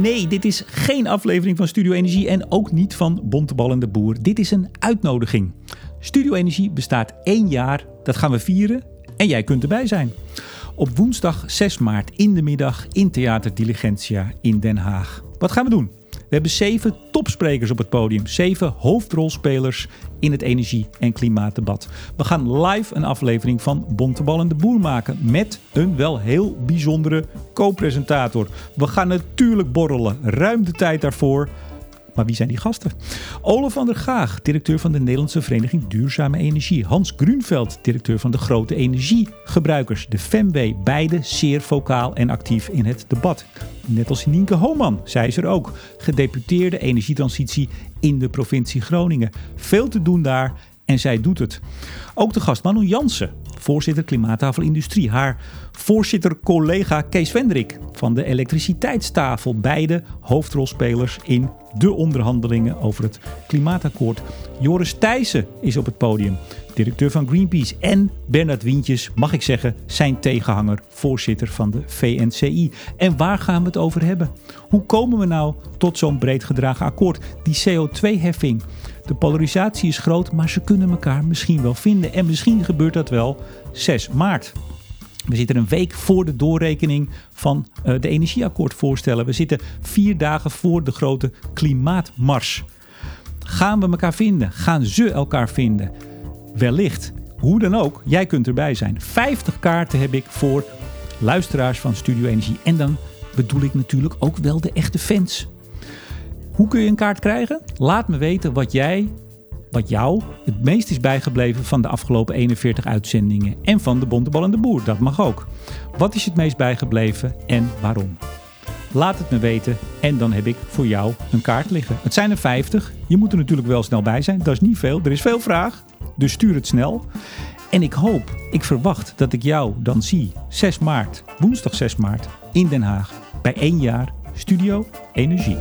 Nee, dit is geen aflevering van Studio Energie en ook niet van de Boer. Dit is een uitnodiging. Studio Energie bestaat één jaar, dat gaan we vieren en jij kunt erbij zijn. Op woensdag 6 maart in de middag in Theater Diligentia in Den Haag. Wat gaan we doen? We hebben zeven topsprekers op het podium. Zeven hoofdrolspelers in het energie- en klimaatdebat. We gaan live een aflevering van Bontebal en de Boer maken. Met een wel heel bijzondere co-presentator. We gaan natuurlijk borrelen. Ruim de tijd daarvoor. Maar wie zijn die gasten? Olaf van der Gaag, directeur van de Nederlandse Vereniging Duurzame Energie. Hans Grunveld, directeur van de Grote Energiegebruikers. De FEMW, beide zeer vocaal en actief in het debat. Net als Nienke Hooman, zij is er ook. Gedeputeerde energietransitie in de provincie Groningen. Veel te doen daar en zij doet het. Ook de gast Manu Jansen, voorzitter Klimaattafel Industrie. Haar voorzitter-collega Kees Vendrik van de elektriciteitstafel. Beide hoofdrolspelers in de onderhandelingen over het klimaatakkoord. Joris Thijssen is op het podium, directeur van Greenpeace. En Bernard Wientjes, mag ik zeggen, zijn tegenhanger, voorzitter van de VNCI. En waar gaan we het over hebben? Hoe komen we nou tot zo'n breed gedragen akkoord? Die CO2-heffing. De polarisatie is groot, maar ze kunnen elkaar misschien wel vinden. En misschien gebeurt dat wel 6 maart. We zitten een week voor de doorrekening van uh, de energieakkoordvoorstellen. We zitten vier dagen voor de grote klimaatmars. Gaan we elkaar vinden? Gaan ze elkaar vinden? Wellicht. Hoe dan ook, jij kunt erbij zijn. 50 kaarten heb ik voor luisteraars van Studio Energie. En dan bedoel ik natuurlijk ook wel de echte fans. Hoe kun je een kaart krijgen? Laat me weten wat jij wat jou het meest is bijgebleven van de afgelopen 41 uitzendingen en van de Bontebal en de Boer. Dat mag ook. Wat is het meest bijgebleven en waarom? Laat het me weten en dan heb ik voor jou een kaart liggen. Het zijn er 50. Je moet er natuurlijk wel snel bij zijn. Dat is niet veel. Er is veel vraag. Dus stuur het snel. En ik hoop, ik verwacht dat ik jou dan zie 6 maart, woensdag 6 maart in Den Haag bij één jaar Studio Energie.